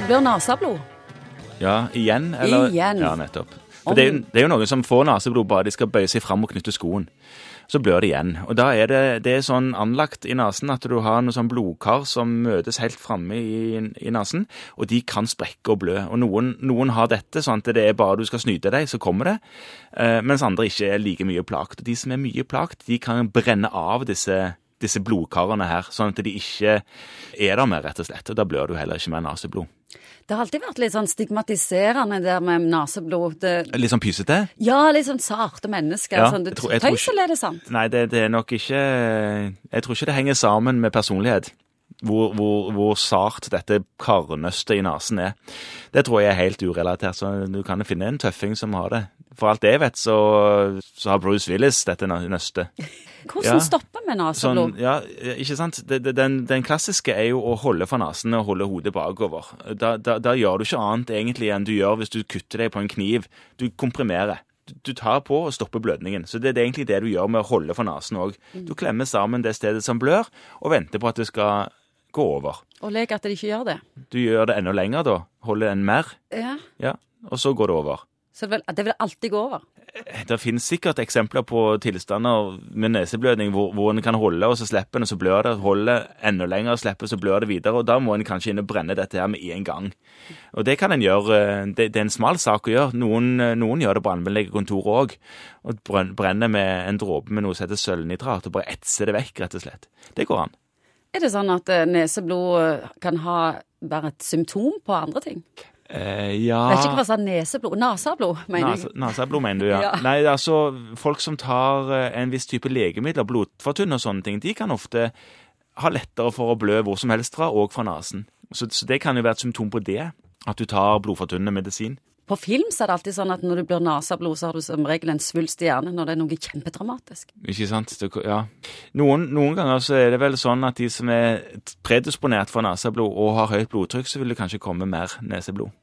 blir neseblod. Ja, igjen? Eller? Igjen. Ja, nettopp. For det er, jo- det er jo noen som får naseblod bare de skal bøye seg fram og knytte skoen. Så blør det igjen. Og da er det, det er sånn anlagt i nesen at du har noen sånn blodkar som møtes helt framme i, i nesen, og de kan sprekke og blø. Og noen, noen har dette sånn at det er bare du skal snyte deg, så kommer det, eh, mens andre ikke er like mye plagt. Og de som er mye plagt, de kan brenne av disse, disse blodkarene her, sånn at de ikke er der mer, rett og slett. Og da blør du heller ikke mer naseblod. Det har alltid vært litt sånn stigmatiserende der med naseblod. Det, Litt sånn pysete? ja, litt sånn sarte mennesker. Ja, sånn, det, tror- tøys eller er det sant? Nei, det, det er nok ikke Jeg tror ikke det henger sammen med personlighet. Hvor, hvor, hvor sart dette karnøstet i nesen er. Det tror jeg er helt urelatert. Så du kan finne en tøffing som har det. For alt det jeg vet, så, så har Bruce Willis dette nøstet. Hvordan Ja. stopper vi neseblod? Sånn, ja, ikke sant? Den, den klassiske er jo å holde for nesen og holde hodet bakover. Da, da, da gjør du ikke annet egentlig enn du gjør hvis du kutter deg på en kniv. Du komprimerer. Du, du tar på og stopper blødningen. Så det, det er egentlig det du gjør med å holde for nesen òg. Du klemmer sammen det stedet som blør, og venter på at det skal gå over. Og lek at det ikke gjør det. Du gjør det enda lenger da. Holder den mer. Ja. Ja, og så går det over. Så det vil, det vil alltid gå over. Det finnes sikkert eksempler på tilstander med neseblødning hvor, hvor en kan holde, og så slipper en, og så blør det. Holde enda lenger, og slipper, så blør det videre. Og da må en kanskje inn og brenne dette her med en gang. Og det kan en gjøre. eh, Det, det er en smal sak å gjøre. Noen, eh, noen gjør det på allmennlegekontoret òg. Og brenn- brenner med en dråpe med noe som heter sølvnitrat, og bare etser det vekk, rett og slett. Det går an. Er det sånn at eh, neseblod kan ha, være et symptom på andre ting? Eh, ja Vet ikke hva sa neseblod? Naseblod, mener jeg. Naseblod, mener du, ja. Ja. Nei, altså, folk som tar eh, en viss type legemidler, blodfortynn og sånne ting, de kan ofte ha lettere for å blø hvor som helst fra, og fra nesen. Så, så det kan jo være et symptom på det, at du tar blodfortynnende medisin. På film så er det alltid sånn at når du blir naseblod, så har du som regel en svulst i hjernen når det er noe kjempedramatisk. Ikke sant? Det, ja. Noen, noen ganger så er det vel sånn at de som er predisponert for naseblod og har høyt blodtrykk, så vil det kanskje komme mer neseblod.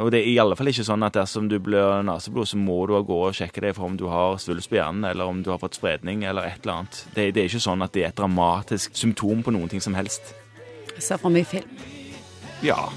Og det er i alle fall ikke sånn at dersom du blir naseblod, så må du gå og sjekke deg for om du har svulst på hjernen, eller om du har fått spredning, eller et eller annet. Det, det er ikke sånn at det er et dramatisk symptom på noen ting som helst. Jeg ser for mye film. Ja.